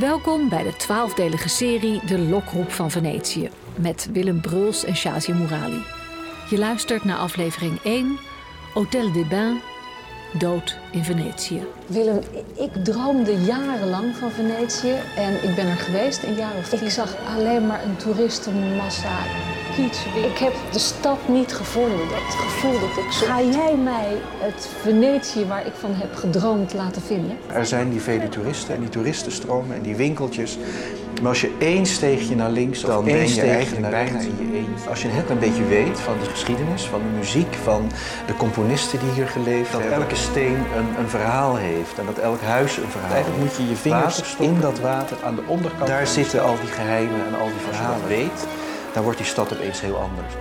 Welkom bij de twaalfdelige serie De Lokroep van Venetië met Willem Bruls en Shazia Mourali. Je luistert naar aflevering 1, Hotel des Bains, Dood in Venetië. Willem, ik droomde jarenlang van Venetië en ik ben er geweest een jaar of Ik zag alleen maar een toeristenmassa. Ik heb de stad niet gevonden, dat gevoel dat ik Ga jij mij het Venetië waar ik van heb gedroomd laten vinden? Er zijn die vele toeristen en die toeristenstromen en die winkeltjes. Maar als je één steegje naar links, dan ben je eigenlijk bijna in je eentje. Als je net een beetje weet van de geschiedenis, van de muziek, van de componisten die hier geleefd dat hebben. Dat elke steen een, een, verhaal heeft en dat elk huis een verhaal heeft. moet je je vingers in dat water aan de onderkant. Daar zitten al die geheimen en al die verhalen. weet, dan wordt die stad opeens heel anders.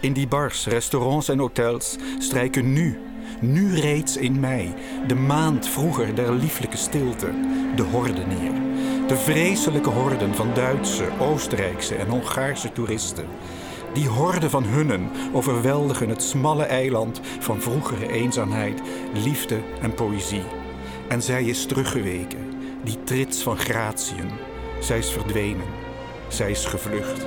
In die bars, restaurants en hotels strijken nu, nu reeds in mei, de maand vroeger der lieflijke stilte, de horden neer. De vreselijke horden van Duitse, Oostenrijkse en Hongaarse toeristen. Die horden van hunnen overweldigen het smalle eiland van vroegere eenzaamheid, liefde en poëzie. En zij is teruggeweken, die trits van gratien. Zij is verdwenen, zij is gevlucht.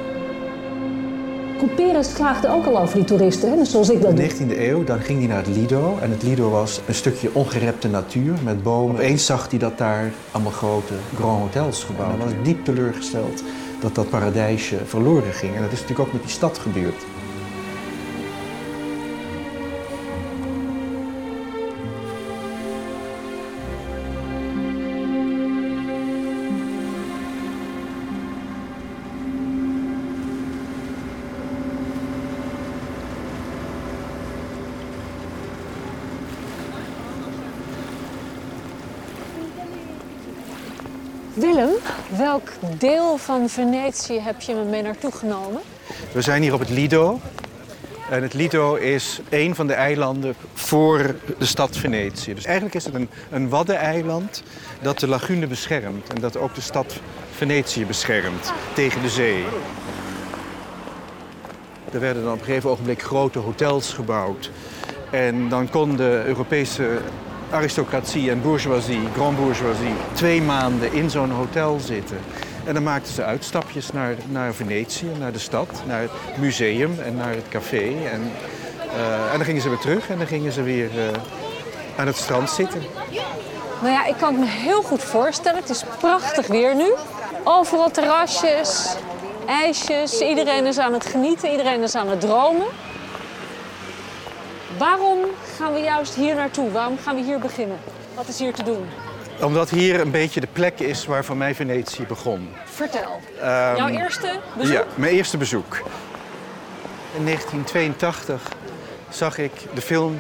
Couperus klaagde ook al over die toeristen, hè? zoals ik dat In de 19e eeuw dan ging hij naar het Lido. En het Lido was een stukje ongerepte natuur met bomen. Opeens zag hij dat daar allemaal grote grand hotels gebouwd waren. En hij was diep teleurgesteld dat dat paradijsje verloren ging. En dat is natuurlijk ook met die stad gebeurd. Willem, welk deel van Venetië heb je me mee naartoe genomen? We zijn hier op het Lido. En het Lido is een van de eilanden voor de stad Venetië. Dus eigenlijk is het een, een waddeneiland dat de lagune beschermt. En dat ook de stad Venetië beschermt tegen de zee. Er werden dan op een gegeven ogenblik grote hotels gebouwd. En dan kon de Europese aristocratie en bourgeoisie, grand bourgeoisie, twee maanden in zo'n hotel zitten. En dan maakten ze uitstapjes naar, naar Venetië, naar de stad, naar het museum en naar het café. En, uh, en dan gingen ze weer terug en dan gingen ze weer uh, aan het strand zitten. Nou ja, ik kan het me heel goed voorstellen. Het is prachtig weer nu. Overal terrasjes, ijsjes. Iedereen is aan het genieten, iedereen is aan het dromen. Waarom gaan we juist hier naartoe? Waarom gaan we hier beginnen? Wat is hier te doen? Omdat hier een beetje de plek is waar voor mij Venetië begon. Vertel. Um, Jouw eerste bezoek? Ja, mijn eerste bezoek. In 1982 zag ik de film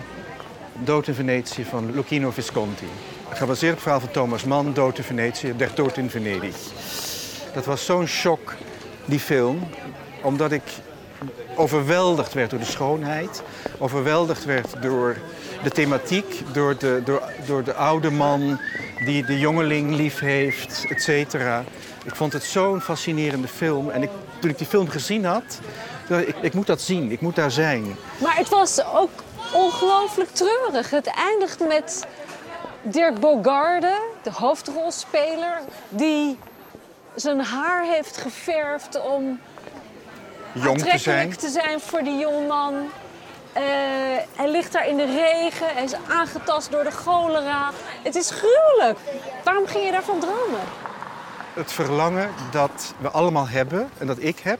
Dood in Venetië van Lucchino Visconti. Gebaseerd op het verhaal van Thomas Mann, Dood in Venetië, Der Dood in Venedig. Dat was zo'n shock, die film, omdat ik overweldigd werd door de schoonheid, overweldigd werd door de thematiek, door de, door, door de oude man die de jongeling lief heeft, et cetera. Ik vond het zo'n fascinerende film. En ik, toen ik die film gezien had, dacht ik, ik moet dat zien, ik moet daar zijn. Maar het was ook ongelooflijk treurig. Het eindigt met Dirk Bogarde, de hoofdrolspeler, die zijn haar heeft geverfd om jong te zijn. te zijn voor die jongeman. Uh, hij ligt daar in de regen, hij is aangetast door de cholera. Het is gruwelijk. Waarom ging je daarvan dromen? Het verlangen dat we allemaal hebben en dat ik heb.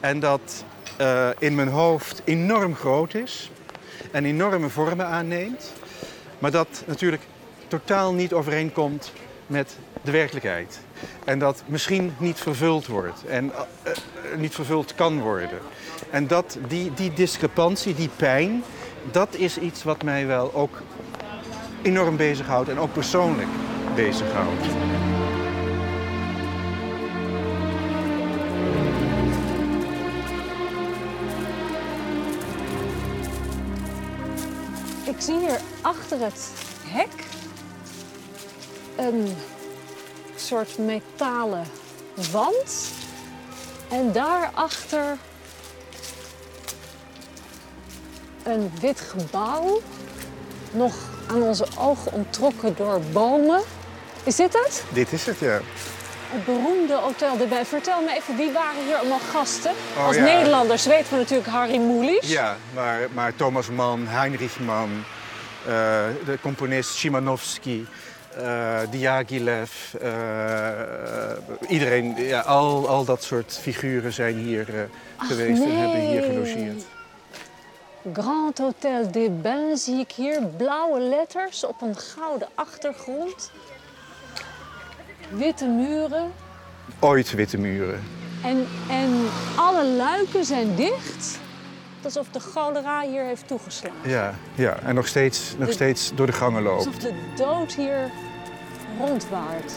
En dat uh, in mijn hoofd enorm groot is en enorme vormen aanneemt. Maar dat natuurlijk totaal niet overeenkomt met de werkelijkheid. En dat misschien niet vervuld wordt en uh, niet vervuld kan worden. En dat, die, die discrepantie, die pijn, dat is iets wat mij wel ook enorm bezighoudt en ook persoonlijk bezighoudt. Ik zie hier achter het hek een soort metalen wand. En daarachter een wit gebouw. Nog aan onze ogen ontrokken door bomen. Is dit het? Dit is het, ja. Het beroemde Hotel de Bij. Vertel me even, wie waren hier allemaal gasten? Oh, Als ja. Nederlanders weten we natuurlijk Harry Mulisch. Ja, maar, maar Thomas Mann, Heinrich Mann, eh, de componist Szymanowski, eh Diaghilev, eh, iedereen, ja, al, al dat soort figuren zijn hier eh, geweest en hebben hier gelogeerd. Grand Hotel des Bains zie ik hier. Blauwe letters op een gouden achtergrond. Witte muren. Ooit witte muren. En, en alle luiken zijn dicht. Alsof de cholera hier heeft toegeslagen. Ja, ja. en nog steeds, nog De- steeds door de gangen loopt. Alsof de dood hier rondwaart.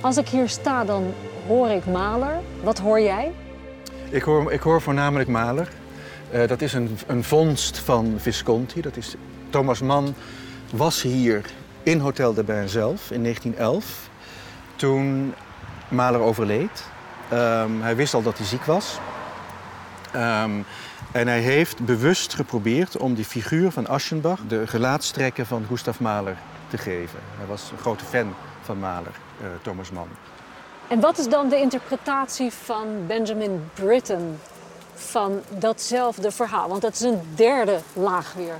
Als ik hier sta, dan hoor ik Maler. Wat hoor jij? Ik hoor, ik hoor voornamelijk Mahler. Eh, dat is een, een vondst van Visconti. Dat is, Thomas Mann was hier in Hotel de Bain zelf in 1911. Toen Mahler overleed. Ehm, hij wist al dat hij ziek was. Ehm, en hij heeft bewust geprobeerd om die figuur van Aschenbach... de gelaatstrekken van Gustav Mahler te geven. Hij was een grote fan van Mahler, eh, Thomas Mann. En wat is dan de interpretatie van Benjamin Britten van datzelfde verhaal? Want dat is een derde laag weer.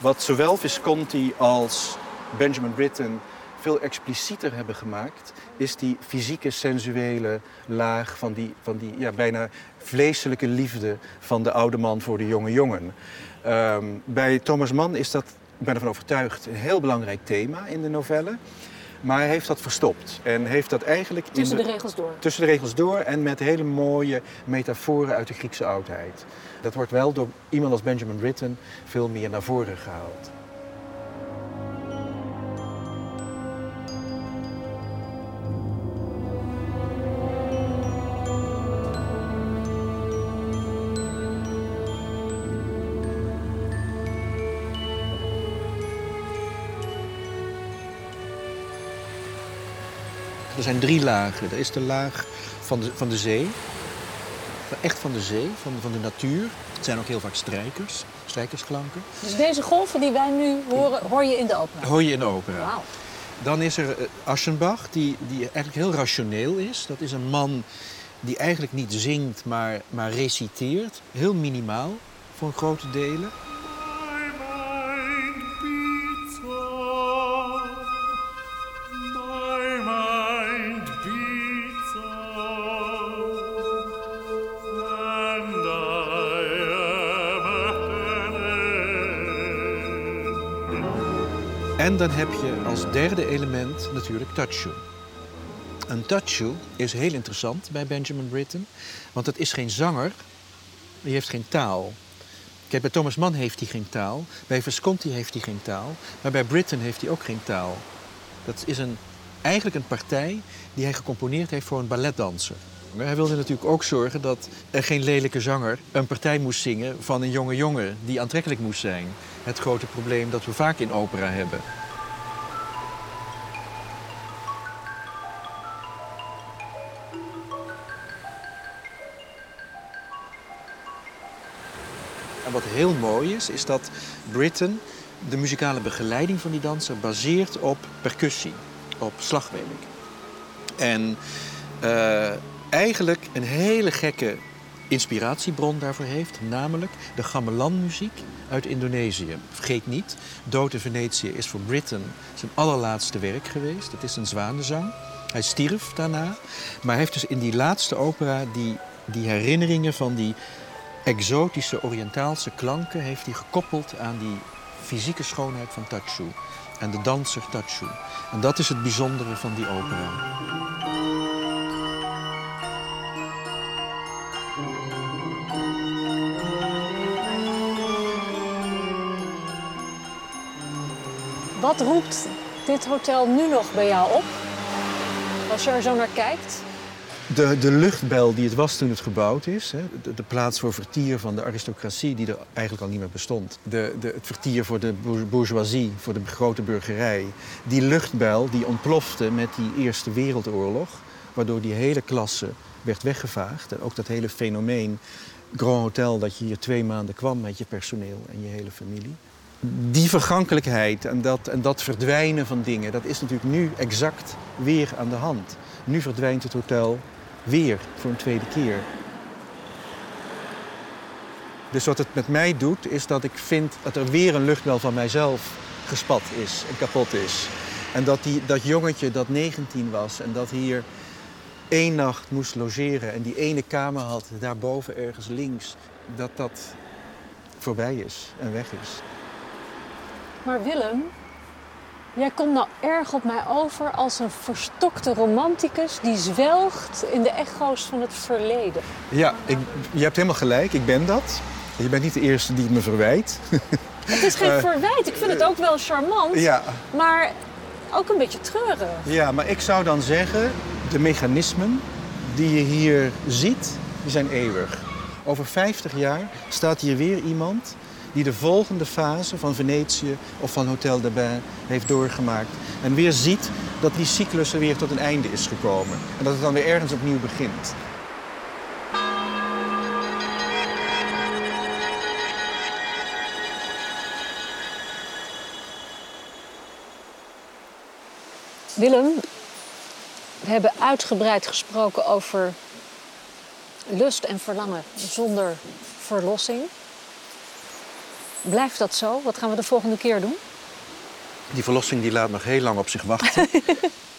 Wat zowel Visconti als Benjamin Britten veel explicieter hebben gemaakt, is die fysieke, sensuele laag van die, van die ja, bijna vleeselijke liefde van de oude man voor de jonge jongen. Ehm, bij Thomas Mann is dat, ik ben ervan overtuigd, een heel belangrijk thema in de novelle. Maar hij heeft dat verstopt en heeft dat eigenlijk Tussen de regels door. tussen de regels door en met hele mooie metaforen uit de Griekse oudheid. Dat wordt wel door iemand als Benjamin Britten veel meer naar voren gehaald. Er zijn drie lagen. Er is de laag van de, van de zee. Echt van de zee, van, van de natuur. Het zijn ook heel vaak strijkers, strijkersklanken. Dus deze golven die wij nu horen, hoor je in de opera. Hoor je in de opera. Wauw. Dan is er eh, Aschenbach, die, die eigenlijk heel rationeel is. Dat is een man die eigenlijk niet zingt, maar, maar reciteert. Heel minimaal, voor grote delen. En dan heb je als derde element natuurlijk Tatshu. Een Tatshu is heel interessant bij Benjamin Britten, want het is geen zanger, die heeft geen taal. Kijk, bij Thomas Mann heeft hij geen taal, bij Visconti heeft hij geen taal, maar bij Britten heeft hij ook geen taal. Dat is een, eigenlijk een partij die hij gecomponeerd heeft voor een balletdanser. Hij wilde natuurlijk ook zorgen dat er geen lelijke zanger een partij moest zingen van een jonge jongen die aantrekkelijk moest zijn. Het grote probleem dat we vaak in opera hebben. En wat heel mooi is, is dat Britten de muzikale begeleiding van die danser baseert op percussie, op slagwerk. En eh, eigenlijk een hele gekke inspiratiebron daarvoor heeft, namelijk de gamelanmuziek uit Indonesië. Vergeet niet, Dood in Venetië is voor Britten zijn allerlaatste werk geweest. Het is een zwanenzang. Hij stierf daarna, maar heeft dus in die laatste opera die, die herinneringen van die exotische Oriëntaalse klanken heeft hij gekoppeld aan die fysieke schoonheid van Tatshu en de danser Tatshu. En dat is het bijzondere van die opera. Wat roept dit hotel nu nog bij jou op? Als je er zo naar kijkt. de, de luchtbel die het was toen het gebouwd is. Hè, de, plaats voor vertier van de aristocratie die er eigenlijk al niet meer bestond. De, de, het vertier voor de bourgeoisie, voor de grote burgerij. Die luchtbel die ontplofte met die Eerste Wereldoorlog. Waardoor die hele klasse werd weggevaagd. En ook dat hele fenomeen Grand Hotel, dat je hier twee maanden kwam met je personeel en je hele familie. Die vergankelijkheid en dat, en dat verdwijnen van dingen, dat is natuurlijk nu exact weer aan de hand. Nu verdwijnt het hotel weer voor een tweede keer. Dus wat het met mij doet, is dat ik vind dat er weer een luchtbel van mijzelf gespat is en kapot is. En dat die, dat jongetje dat 19 was en dat hier één nacht moest logeren en die ene kamer had daarboven ergens links, dat dat voorbij is en weg is. Maar Willem, jij komt nou erg op mij over als een verstokte romanticus die zwelgt in de echo's van het verleden. Ja, ik, je hebt helemaal gelijk, ik ben dat. Je bent niet de eerste die het me verwijt. Het is geen verwijt, ik vind het ook wel charmant, ja. maar ook een beetje treurig. Ja, maar ik zou dan zeggen, de mechanismen die je hier ziet, die zijn eeuwig. Over 50 jaar staat hier weer iemand die de volgende fase van Venetië of van Hotel de Bain heeft doorgemaakt. En weer ziet dat die cyclus er weer tot een einde is gekomen. En dat het dan weer ergens opnieuw begint. Willem, we hebben uitgebreid gesproken over lust en verlangen zonder verlossing. Blijft dat zo? Wat gaan we de volgende keer doen? Die verlossing die laat nog heel lang op zich wachten.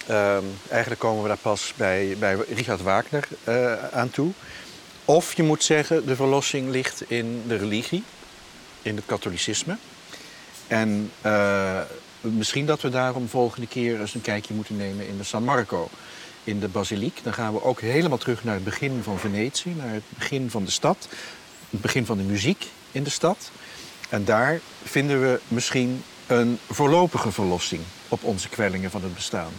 um, eigenlijk komen we daar pas bij, bij Richard Wagner uh, aan toe. Of je moet zeggen, de verlossing ligt in de religie, in het katholicisme. En uh, misschien dat we daarom volgende keer eens een kijkje moeten nemen in de San Marco. In de basiliek. Dan gaan we ook helemaal terug naar het begin van Venetië, naar het begin van de stad. Het begin van de muziek in de stad. En daar vinden we misschien een voorlopige verlossing op onze kwellingen van het bestaan.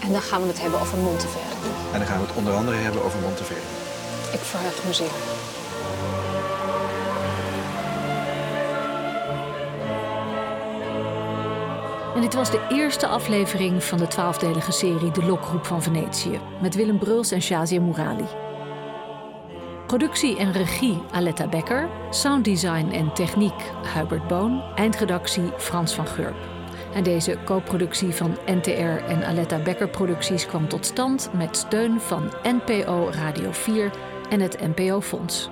En dan gaan we het hebben over Monteverdi. En dan gaan we het onder andere hebben over Monteverdi. Ik verheug me zeer. En dit was de eerste aflevering van de twaalfdelige serie De Lokroep van Venetië... met Willem Bruls en Shazia Mourali. Productie en regie Aletta Becker, sounddesign en techniek Hubert Boon, eindredactie Frans van Gurp. En deze co-productie van NTR en Aletta Becker Producties kwam tot stand met steun van NPO Radio 4 en het NPO Fonds.